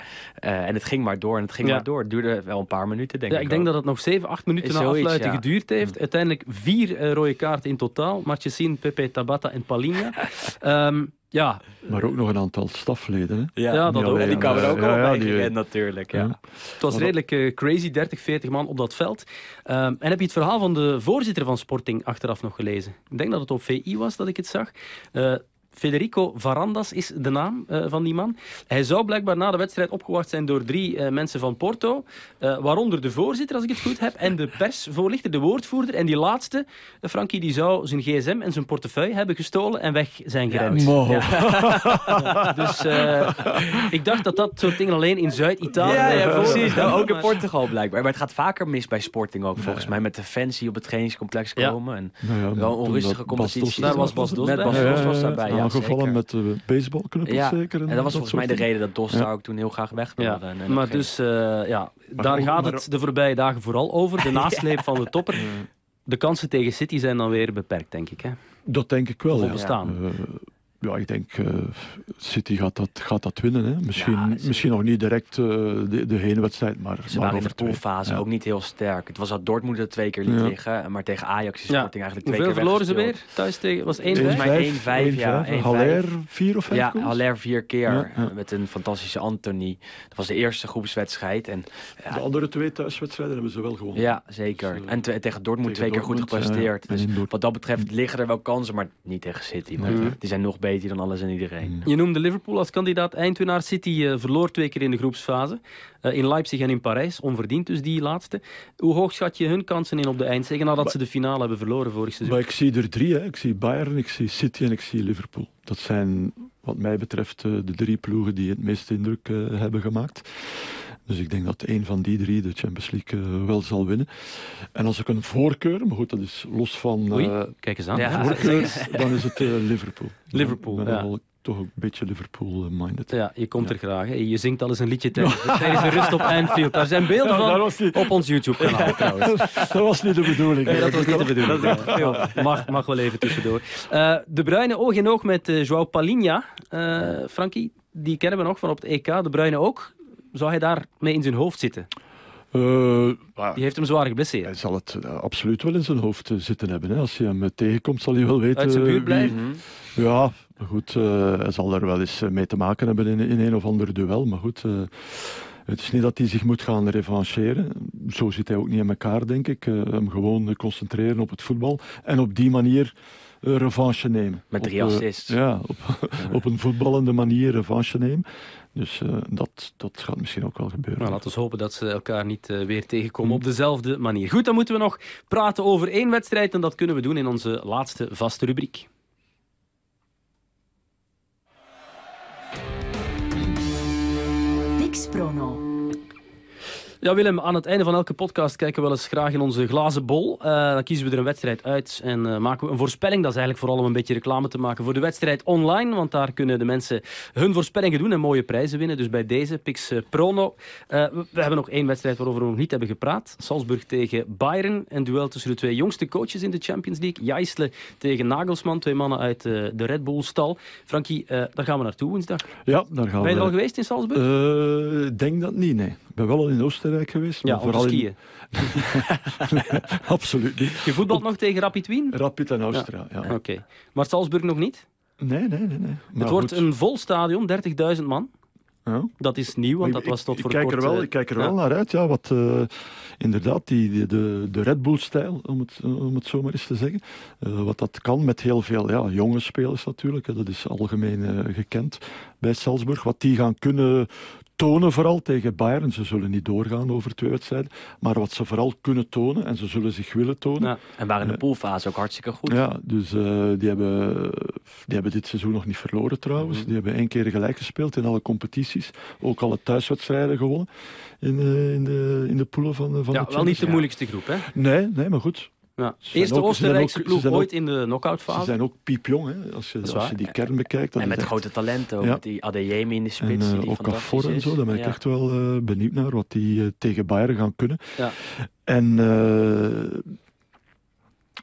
Uh, en het ging maar door en het ging maar door. Het duurde wel een paar minuten, denk ja, ik. Ik denk dat het nog zeven, acht minuten na afluiting geduurd heeft. Uiteindelijk vier uh, rode kaarten in totaal. Marchessin, Pepe, Tabata en Palinha. um, (laughs) ja. Maar ook nog een aantal stafleden. Hè? Ja, ja dat ook. En die kwamen er ook al bij gerend natuurlijk. Ja. Het was redelijk uh, crazy, 30, 40 man op dat veld. Um, en heb je het verhaal van de voorzitter van Sporting achteraf nog gelezen? Ik denk dat het op VI was dat ik het zag. Uh, Federico Varandas is de naam uh, van die man. Hij zou blijkbaar na de wedstrijd opgewacht zijn door drie uh, mensen van Porto. Uh, waaronder de voorzitter, als ik het goed heb, en de persvoorlichter, de woordvoerder. En die laatste, Frankie, die zou zijn gsm en zijn portefeuille hebben gestolen en weg zijn gerend. Ja, ja. (laughs) dus ik dacht dat dat soort dingen alleen in Zuid-Italië... Ja, ja, precies. Nou, ook in Portugal blijkbaar. Maar het gaat vaker mis bij Sporting ook, volgens mij. Met de fans die op het trainingscomplex komen. En nou wel onrustige competitie. Daar was Bas Dos Bas Dos was daarbij, ja. Aangevallen met de baseballknuppels ja. zeker. En, en dat was volgens mij de reden dat Dos daar ook toen heel graag weg wilde. En maar dus, uh, ja, maar daar gaat maar... het de voorbije dagen vooral over. De (laughs) nasleep van de topper. De kansen tegen City zijn dan weer beperkt, denk ik. Hè? Dat denk ik wel. Ja. Ja, ik denk uh, City gaat dat, gaat dat winnen. Hè. Misschien, ja, misschien nog niet direct uh, de, de hele wedstrijd, maar Ze waren in de poolfase ja. ook niet heel sterk. Het was dat Dortmund er twee keer liet ja. liggen, maar tegen Ajax is Sporting eigenlijk twee Hoeveel keer verloren ze weer? Thuis tegen, was 1-5? Volgens mij 1-5, ja. 1 Haller vier of vijf Ja, goals? Haller vier keer met een fantastische Anthony. Dat was de eerste groepswedstrijd. En, de andere twee thuiswedstrijden hebben ze wel gewonnen. Ja, zeker. Dus, uh, en tegen Dortmund twee keer goed gepresteerd. Dus wat dat betreft liggen er wel kansen, maar niet tegen City. Die zijn nog beter dan alles en iedereen. Je noemde Liverpool als kandidaat eindwinnaar. City uh, verloor twee keer in de groepsfase. Uh, in Leipzig en in Parijs. Onverdiend dus die laatste. Hoe hoog schat je hun kansen in op de eindzege nadat maar, ze de finale hebben verloren vorig seizoen? Maar ik zie er drie. Hè. Ik zie Bayern, ik zie City en ik zie Liverpool. Dat zijn wat mij betreft uh, de drie ploegen die het meeste indruk hebben gemaakt. Dus ik denk dat een van die drie de Champions League uh, wel zal winnen. En als ik een voorkeur, maar goed, dat is los van... Uh, Oei, kijk eens aan. Ja. Voorkeur, (laughs) dan is het uh, Liverpool. Liverpool, ik ben ja. Toch een beetje Liverpool-minded. Ja, je komt ja. er graag. Hè. Je zingt al eens een liedje tijdens, (laughs) tijdens de rust op Anfield. Daar zijn beelden ja, van niet... op ons YouTube-kanaal ja, trouwens. (laughs) dat was niet de bedoeling. Nee, dat was niet de bedoeling. Ja. Mag, mag wel even tussendoor. Uh, de Bruine oog in oog met uh, João Palinha. Uh, Frankie, die kennen we nog van op het EK. De Bruine ook. Zou hij daar mee in zijn hoofd zitten? Uh, die heeft hem zwaar geblesseerd. Hij zal het uh, absoluut wel in zijn hoofd uh, zitten hebben. Hè. Als hij hem tegenkomt, zal hij wel weten. Uit zijn buurt blijven? Wie... Ja, goed. hij zal er wel eens mee te maken hebben in, in een of ander duel. Maar goed. Het is niet dat hij zich moet gaan revancheren. Zo zit hij ook niet in elkaar, denk ik. Uh, hem gewoon concentreren op het voetbal. En op die manier revanche nemen. Met drie assists. ja, op, (laughs) op, een voetballende manier revanche nemen. Dus uh, dat, dat gaat misschien ook wel gebeuren. Nou, laten we hopen dat ze elkaar niet uh, weer tegenkomen op dezelfde manier. Goed, dan moeten we nog praten over één wedstrijd. En dat kunnen we doen in onze laatste vaste rubriek. Pix Prono. Ja, Willem, aan het einde van elke podcast kijken we wel eens graag in onze glazen bol. Uh, dan kiezen we er een wedstrijd uit en uh, maken we een voorspelling. Dat is eigenlijk vooral om een beetje reclame te maken voor de wedstrijd online. Want daar kunnen de mensen hun voorspellingen doen en mooie prijzen winnen. Dus bij deze, Pix uh, Prono. we hebben nog één wedstrijd waarover we nog niet hebben gepraat. Salzburg tegen Bayern. Een duel tussen de twee jongste coaches in de Champions League. Jijsle tegen Nagelsman, twee mannen uit de Red Bull-stal. Frankie, daar gaan we naartoe woensdag. Ja, daar gaan we. Ben je er al geweest in Salzburg? Ik denk dat niet, nee. Ik ben wel al in Oostenrijk geweest. Ja, vooral skiën. (laughs) nee, absoluut niet. Je voetbalt nog tegen Rapid Wien? Rapid en Austria, ja. ja. Oké. Maar Salzburg nog niet? Nee, nee, nee. nee. het wordt een vol stadion, 30.000 man. Ja. Dat is nieuw, want dat was tot voor ik kijk kort... Er wel, ik kijk er wel naar uit, ja, wat uh, inderdaad die, de, de Red Bull-stijl, om het, om het zo maar eens te zeggen. Uh, wat dat kan met heel veel ja, jonge spelers natuurlijk, dat is algemeen uh, gekend bij Salzburg. Wat die gaan kunnen tonen vooral tegen Bayern. Ze zullen niet doorgaan over twee wedstrijden. Maar wat ze vooral kunnen tonen, en ze zullen zich willen tonen. Ja, en waren in de poolfase ook hartstikke goed. Ja, dus uh, die, hebben, die hebben dit seizoen nog niet verloren trouwens. Mm -hmm. Die hebben één keer gelijk gespeeld in alle competities. Ook alle thuiswedstrijden gewonnen in, uh, in, de, in de poelen van, van ja, de wel niet de moeilijkste groep, hè? Nee, nee maar goed. Ja. Eerste Oostenrijkse ook, ploeg ooit in de knock-outfase. Ze zijn ook piepjong, hè? Als, je, als je die kern bekijkt. En met echt... grote talenten, ook ja. met die Adeyemi in de spits. En uh, die ook Affor en zo, daar ben ik ja. echt wel uh, benieuwd naar wat die uh, tegen Bayern gaan kunnen. Ja. En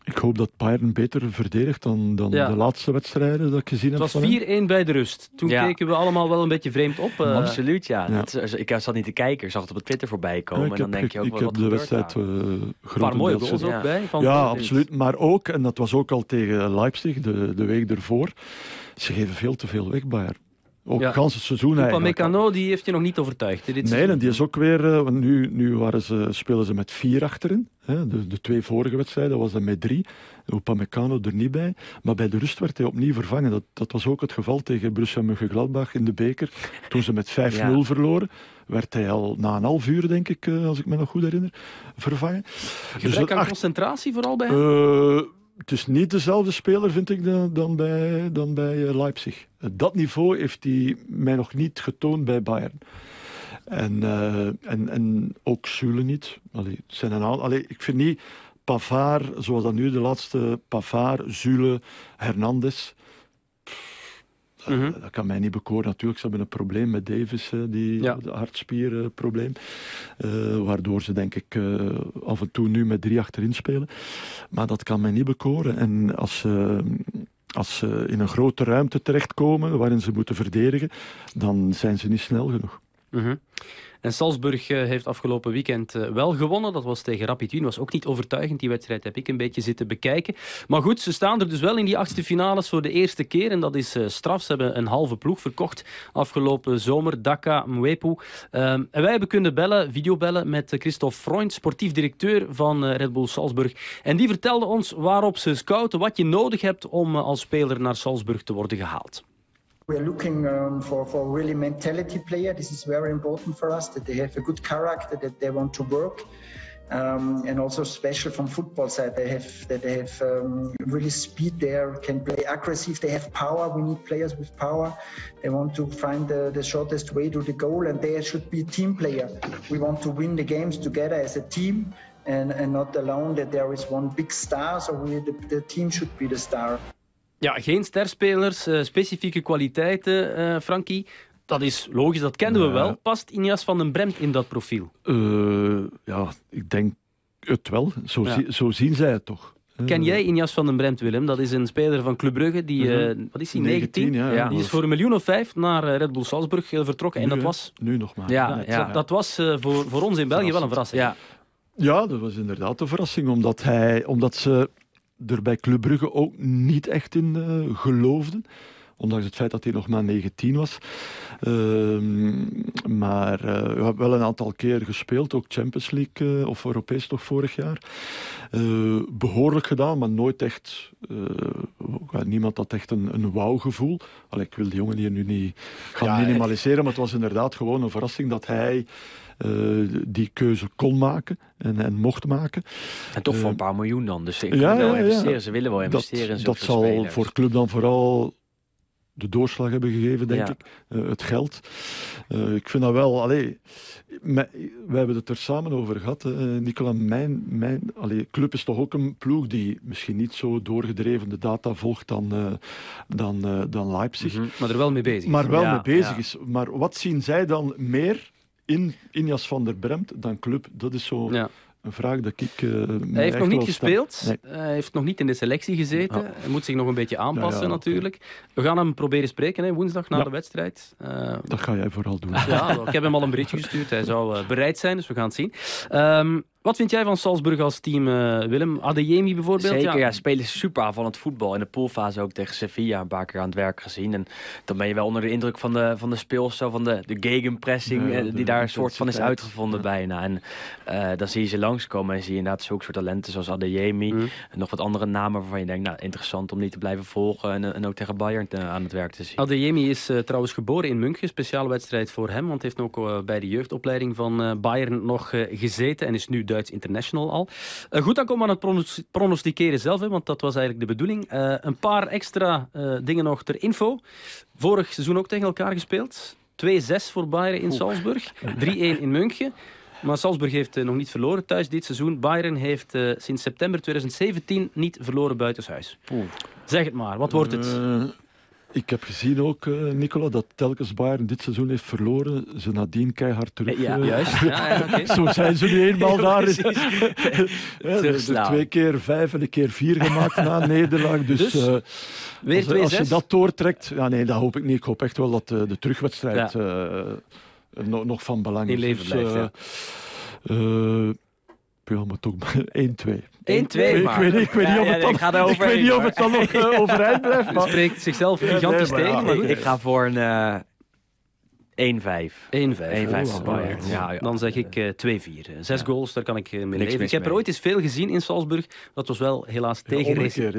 ik hoop dat Bayern beter verdedigt dan, dan ja. de laatste wedstrijden dat ik gezien heb. Het was 4-1 bij de rust. Toen ja. keken we allemaal wel een beetje vreemd op. Uh... Absoluut, ja. ja. Dat, ik zat niet te kijken, ik zag het op Twitter voorbij komen. en dan denk je ook ik wel, heb wat de wedstrijd uh, Een paar mooie goals ook bij. Van ja, absoluut. Maar ook, en dat was ook al tegen Leipzig, de, de week ervoor, ze geven veel te veel weg, Bayern. Ook ja. het seizoen eigenlijk. Meccano die heeft je nog niet overtuigd. Dit nee, en die is ook weer... Uh, nu nu waren ze, spelen ze met vier achterin. Hè. De, de twee vorige wedstrijden was dat met drie. Upamecano er niet bij. Maar bij de rust werd hij opnieuw vervangen. Dat, dat was ook het geval tegen Borussia Mönchengladbach in de beker. Toen ze met 5-0 ja. verloren, werd hij al na een half uur, denk ik, uh, als ik me nog goed herinner, vervangen. Gebrek dus aan acht... concentratie vooral bij hem? Uh, het is niet dezelfde speler, vind ik, dan, dan bij, dan bij Leipzig. Dat niveau heeft hij mij nog niet getoond bij Bayern. En, uh, en, en ook Zule niet. Allee, het zijn een ik vind niet Pavard, zoals dat nu de laatste Pavard, Zule, Hernandez. Dat, -hmm. dat, kan mij niet bekoren. Natuurlijk, ze hebben een probleem met Davis, die ja. hartspierprobleem. Uh, waardoor ze, denk ik, uh, af en toe nu met drie achterin spelen. Maar dat kan mij niet bekoren. En als ze, als ze in een grote ruimte terechtkomen waarin ze moeten verdedigen, dan zijn ze niet snel genoeg. -hmm. En Salzburg uh, heeft afgelopen weekend uh, wel gewonnen. Dat was tegen Rapid Wien. was ook niet overtuigend. Die wedstrijd heb ik een beetje zitten bekijken. Maar goed, ze staan er dus wel in die achtste finales voor de eerste keer. En dat is uh, straf. Ze hebben een halve ploeg verkocht afgelopen zomer. Dhaka, Mwepu. en wij hebben kunnen bellen, videobellen met Christophe Freund, sportief directeur van Red Bull Salzburg. En die vertelde ons waarop ze scouten, wat je nodig hebt om als speler naar Salzburg te worden gehaald. We're looking um, for, for really mentality player. This is very important for us that they have a good character, that they want to work. Um, and also special from football side, they have that they have um, really speed there, can play aggressive. They have power. We need players with power. They want to find the, the shortest way to the goal, and they should be team player. We want to win the games together as a team, and, and not alone that there is one big star. So we, the, the team should be the star. Ja, geen sterspelers, uh, specifieke kwaliteiten, uh, Frankie. Dat is logisch, dat kenden we wel. Past Inias van den Bremt in dat profiel? Uh, ja, ik denk het wel. Zo, ja. zi zo zien zij het toch. Ken jij Inias van den Bremt, Willem? Dat is een speler van Club Brugge. Die, -hmm. wat is hij, 19? 19 ja, ja. Die is voor een miljoen of vijf naar Red Bull Salzburg vertrokken. Nu, en dat was... Nu nog maar. Ja, ja. Dat, dat, was voor, voor ons in België wel een verrassing. Ja. ja, dat was inderdaad een verrassing. Omdat, hij, omdat ze er bij Club Brugge ook niet echt in uh, geloofden. ondanks het feit dat hij nog maar 19 was. Ehm, maar uh, we hebben wel een aantal keer gespeeld, ook Champions League of Europees toch vorig jaar. behoorlijk gedaan, maar nooit echt. niemand had echt een, een wauw-gevoel. ik wil die jongen hier nu niet gaan minimaliseren, maar het was inderdaad gewoon een verrassing dat hij. Uh, die keuze kon maken en, en mocht maken. En toch voor een eh, paar miljoen dan. Dus ze ja, wel investeren. Ze willen wel investeren dat, in Dat zal voor club dan vooral de doorslag hebben gegeven, denk ik. Uh, het geld. Uh, ik vind dat wel... Allee, we hebben het er samen over gehad, uh, Nicola. Mijn, mijn allee, club is toch ook een ploeg die misschien niet zo doorgedreven de data volgt dan, dan, dan Leipzig. Mm -hmm. Maar er wel mee bezig is. Maar wel mee bezig is. Maar wat zien zij dan meer in Injas van der Bremt dan club? Dat is zo een vraag dat ik. Uh, hij heeft nog niet gespeeld. Hij heeft nog niet in de selectie gezeten. Hij moet zich nog een beetje aanpassen, natuurlijk. We gaan hem proberen spreken hè, woensdag na de wedstrijd. Uh, dat ga jij vooral doen. Ja, ik heb hem al een berichtje gestuurd. Hij zou uh, bereid zijn, dus we gaan het zien. Um, wat vind jij van Salzburg als team, uh, Willem? Adeyemi bijvoorbeeld? Zeker, ja. ja spelen super het voetbal. In de poolfase ook tegen Sevilla een paar keer aan het werk gezien. En dan ben je wel onder de indruk van de, van de speelstijl, van de, de gegenpressing... Ja, die daar een soort van is uitgevonden bijna. En uh, dan zie je ze langskomen en zie je inderdaad zulke soort talenten zoals Adeyemi. Mm. En nog wat andere namen waarvan je denkt, nou, interessant om die te blijven volgen. En, en ook tegen Bayern te, aan het werk te zien. Adeyemi is uh, trouwens geboren in München. Speciale wedstrijd voor hem, want heeft ook bij de jeugdopleiding van Bayern nog gezeten. En is nu Duits international al. Uh, goed, dan komen we aan het pronosticeren zelf, hè, want dat was eigenlijk de bedoeling. Uh, een paar extra uh, dingen nog ter info. Vorig seizoen ook tegen elkaar gespeeld. 2-6 voor Bayern in Salzburg. 3-1 in München. Maar Salzburg heeft nog niet verloren thuis dit seizoen. Bayern heeft sinds september 2017 niet verloren buitenshuis. Zeg het maar, wat wordt het? Ik heb gezien ook, uh, Nicola, dat telkens Bayern dit seizoen heeft verloren. Ze nadien keihard terug. Ja, uh, juist. Ja, ja, okay. (laughs) Zo zijn ze nu eenmaal daar. ja, (laughs) dus twee keer vijf en een keer vier gemaakt na nederlaag. Dus, dus uh, weer als, als, je dat doortrekt... Ja, nee, dat hoop ik niet. Ik hoop echt wel dat de terugwedstrijd nog, nog van belang is. In leven dus, maar toch 1-2. 1-2 (laughs) Ik weet, ik weet niet of het dan, ik weet niet of het dan nog uh, overeind blijft. (laughs) Het spreekt zichzelf gigantisch tegen. Maar ik, ik, ga voor een uh, 1-5. 1-5. 1-5 Bayern. Ja, ja. Dan zeg ik uh, 2-4. Zes ja. goals, daar kan ik mee Niks leven. Ik heb er ooit eens veel gezien in Salzburg. Dat was wel helaas tegen Racing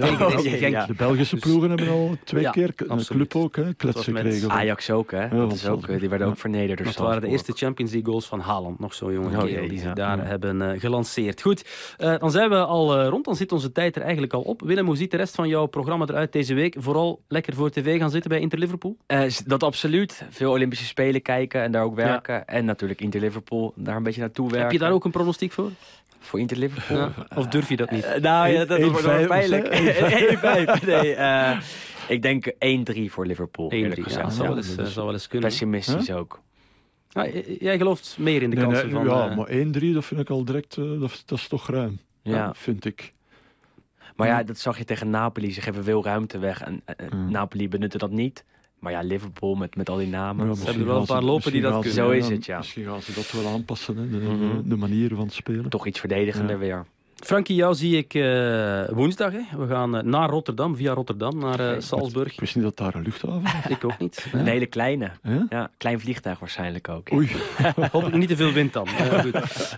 Genk. De Belgische dus, ploegen hebben al twee keer, een club ook, hè, kletsen gekregen. Ajax ook, hè. Dat is ook, die werden ook vernederd Dat waren de eerste Champions League goals van Haaland. Nog zo'n jonge kerel die ze daar hebben uh, gelanceerd. Goed, uh, dan zijn we al uh, rond. Dan zit onze tijd er eigenlijk al op. Willem, hoe ziet de rest van jouw programma eruit deze week? Vooral lekker voor tv gaan zitten bij Inter Liverpool? dat absoluut. Veel Olympische Spelen kijken en daar ook werken. En natuurlijk Inter Liverpool, daar een beetje naartoe werken. Heb je daar ook een pronostiek voor? Voor Inter Liverpool? Of durf je dat niet? Uh, nou ja, dat wordt wel pijnlijk. 1-5. (laughs) nee, uh, ik denk 1-3 voor Liverpool. 1-3, ja, dat zal, wel eens, uh, zal wel eens kunnen. Pessimistisch huh? ook. Ja, jij gelooft meer in de kansen nee, van... Ja, maar 1-3, dat vind ik al direct... dat, dat, is toch ruim. Ja. vind ik. Maar ja, dat zag je tegen Napoli. Ze geven veel ruimte weg. En mm. Napoli benutte dat niet. Maar ja, Liverpool met, met al die namen. Ja, ze hebben er wel een paar lopen die dat kunnen. Zo is het, ja. Misschien gaan ze dat wel aanpassen, hè, de, mm -hmm. de manier van spelen. Toch iets verdedigender ja. weer. Frankie, jou zie ik uh, woensdag. Hè. We gaan uh, naar Rotterdam, via Rotterdam, naar uh, Salzburg. Ik wist niet dat daar een luchthaven was. (laughs) ik ook niet. Een hele kleine. Ja? ja? klein vliegtuig waarschijnlijk ook. Oei. (laughs) Hopelijk niet te veel wind dan. goed.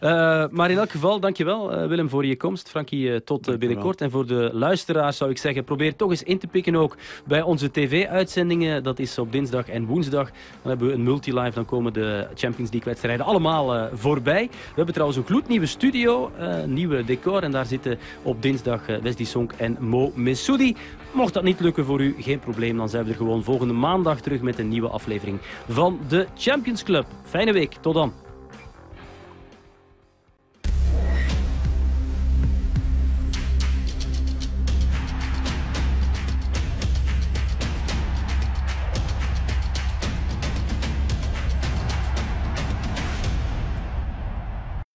maar in elk geval, dankjewel Willem voor je komst. Frankie, tot binnenkort. En voor de luisteraars zou ik zeggen, probeer toch eens in te pikken ook bij onze tv-uitzendingen. Dat is op dinsdag en woensdag. Dan hebben we een multilive. Dan komen de Champions League-wedstrijden allemaal voorbij. We hebben trouwens een gloednieuwe studio, nieuwe decor. En daar zitten op dinsdag uh, Wesley Sonk en Mo Messoudi. Mocht dat niet lukken voor u, geen probleem. Dan zijn we er gewoon volgende maandag terug met een nieuwe aflevering van de Champions Club. Fijne week, tot dan.